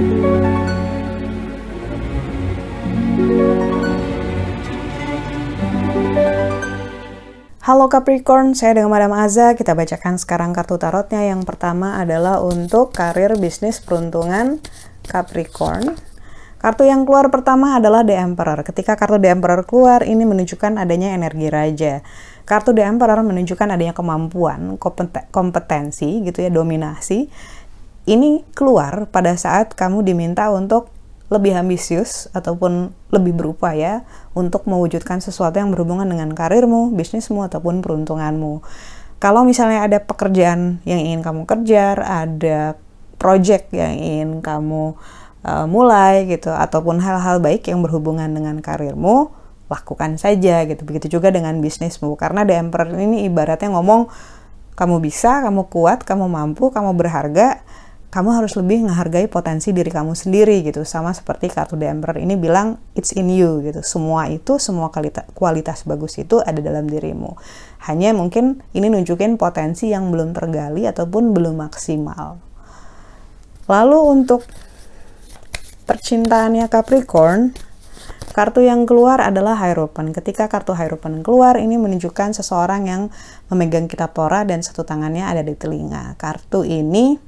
Halo Capricorn, saya dengan Madam Aza. Kita bacakan sekarang kartu tarotnya. Yang pertama adalah untuk karir, bisnis, peruntungan Capricorn. Kartu yang keluar pertama adalah The Emperor. Ketika kartu The Emperor keluar, ini menunjukkan adanya energi raja. Kartu The Emperor menunjukkan adanya kemampuan, kompetensi gitu ya, dominasi. Ini keluar pada saat kamu diminta untuk lebih ambisius ataupun lebih berupaya untuk mewujudkan sesuatu yang berhubungan dengan karirmu, bisnismu ataupun peruntunganmu. Kalau misalnya ada pekerjaan yang ingin kamu kejar, ada project yang ingin kamu uh, mulai gitu ataupun hal-hal baik yang berhubungan dengan karirmu, lakukan saja gitu. Begitu juga dengan bisnismu karena The Emperor ini ibaratnya ngomong kamu bisa, kamu kuat, kamu mampu, kamu berharga kamu harus lebih menghargai potensi diri kamu sendiri gitu sama seperti kartu The Emperor ini bilang it's in you gitu semua itu semua kualitas, kualitas bagus itu ada dalam dirimu hanya mungkin ini nunjukin potensi yang belum tergali ataupun belum maksimal lalu untuk percintaannya Capricorn Kartu yang keluar adalah Hierophant. Ketika kartu Hierophant keluar, ini menunjukkan seseorang yang memegang kitab Torah dan satu tangannya ada di telinga. Kartu ini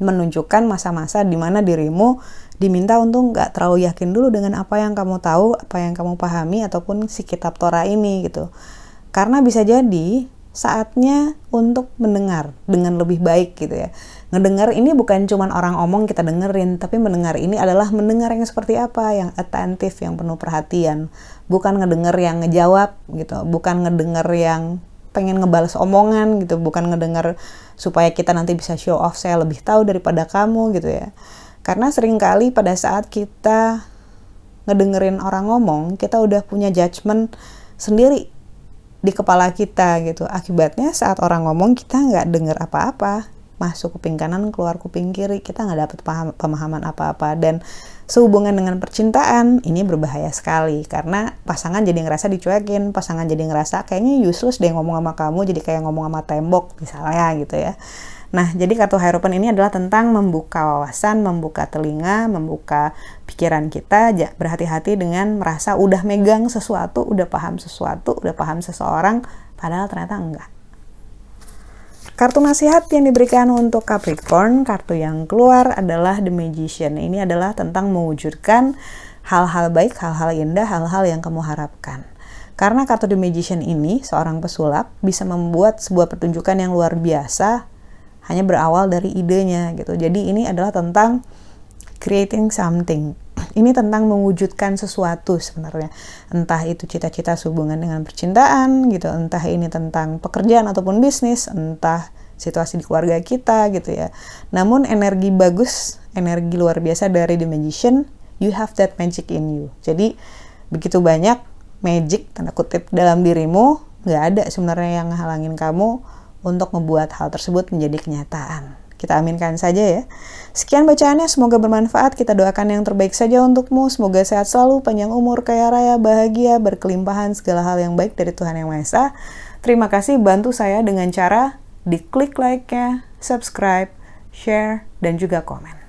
menunjukkan masa-masa di mana dirimu diminta untuk nggak terlalu yakin dulu dengan apa yang kamu tahu, apa yang kamu pahami, ataupun si kitab Torah ini gitu. Karena bisa jadi saatnya untuk mendengar dengan lebih baik gitu ya. Ngedengar ini bukan cuma orang omong kita dengerin, tapi mendengar ini adalah mendengar yang seperti apa, yang attentif, yang penuh perhatian. Bukan ngedenger yang ngejawab gitu, bukan ngedenger yang pengen ngebales omongan gitu bukan ngedengar supaya kita nanti bisa show off saya lebih tahu daripada kamu gitu ya. Karena sering kali pada saat kita ngedengerin orang ngomong kita udah punya judgement sendiri di kepala kita gitu. Akibatnya saat orang ngomong kita nggak denger apa-apa masuk kuping kanan keluar kuping kiri kita nggak dapet paham, pemahaman apa-apa. Dan sehubungan dengan percintaan ini berbahaya sekali. Karena pasangan jadi ngerasa dicuekin pasangan jadi ngerasa kayaknya useless deh ngomong sama kamu jadi kayak ngomong sama tembok misalnya gitu ya. Nah, jadi kartu Hierophant ini adalah tentang membuka wawasan, membuka telinga, membuka pikiran kita, berhati-hati dengan merasa udah megang sesuatu, udah paham sesuatu, udah paham seseorang, padahal ternyata enggak. Kartu nasihat yang diberikan untuk Capricorn, kartu yang keluar adalah The Magician. Ini adalah tentang mewujudkan hal-hal baik, hal-hal indah, hal-hal yang kamu harapkan. Karena kartu The Magician ini, seorang pesulap bisa membuat sebuah pertunjukan yang luar biasa hanya berawal dari idenya gitu. Jadi ini adalah tentang creating something ini tentang mewujudkan sesuatu sebenarnya. Entah itu cita-cita sehubungan dengan percintaan gitu entah ini tentang pekerjaan ataupun bisnis entah situasi di keluarga kita gitu ya. Namun energi bagus energi luar biasa dari the magician you have that magic in you. Jadi begitu banyak magic tanda kutip dalam dirimu nggak ada sebenarnya yang halangin kamu untuk membuat hal tersebut menjadi kenyataan kita aminkan saja ya. Sekian bacaannya, semoga bermanfaat. Kita doakan yang terbaik saja untukmu. Semoga sehat selalu, panjang umur, kaya raya, bahagia, berkelimpahan, segala hal yang baik dari Tuhan Yang Maha Esa. Terima kasih bantu saya dengan cara diklik like-nya, subscribe, share, dan juga komen.